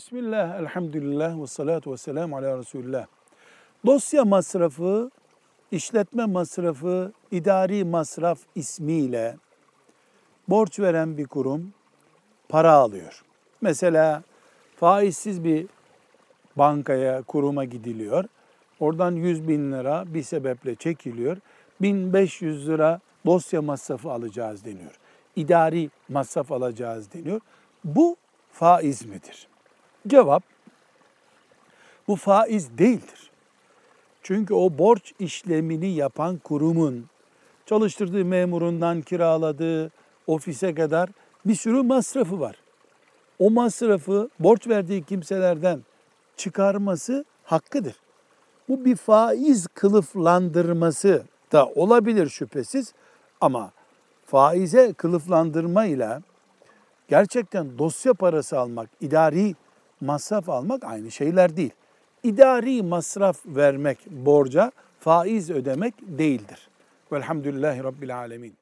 Bismillah, elhamdülillah ve salatu ve selamu ala Resulullah. Dosya masrafı, işletme masrafı, idari masraf ismiyle borç veren bir kurum para alıyor. Mesela faizsiz bir bankaya, kuruma gidiliyor. Oradan 100 bin lira bir sebeple çekiliyor. 1500 lira dosya masrafı alacağız deniyor. İdari masraf alacağız deniyor. Bu faiz midir? Cevap, bu faiz değildir. Çünkü o borç işlemini yapan kurumun çalıştırdığı memurundan kiraladığı ofise kadar bir sürü masrafı var. O masrafı borç verdiği kimselerden çıkarması hakkıdır. Bu bir faiz kılıflandırması da olabilir şüphesiz ama faize kılıflandırmayla gerçekten dosya parası almak, idari masraf almak aynı şeyler değil. İdari masraf vermek borca faiz ödemek değildir. Velhamdülillahi Rabbil Alemin.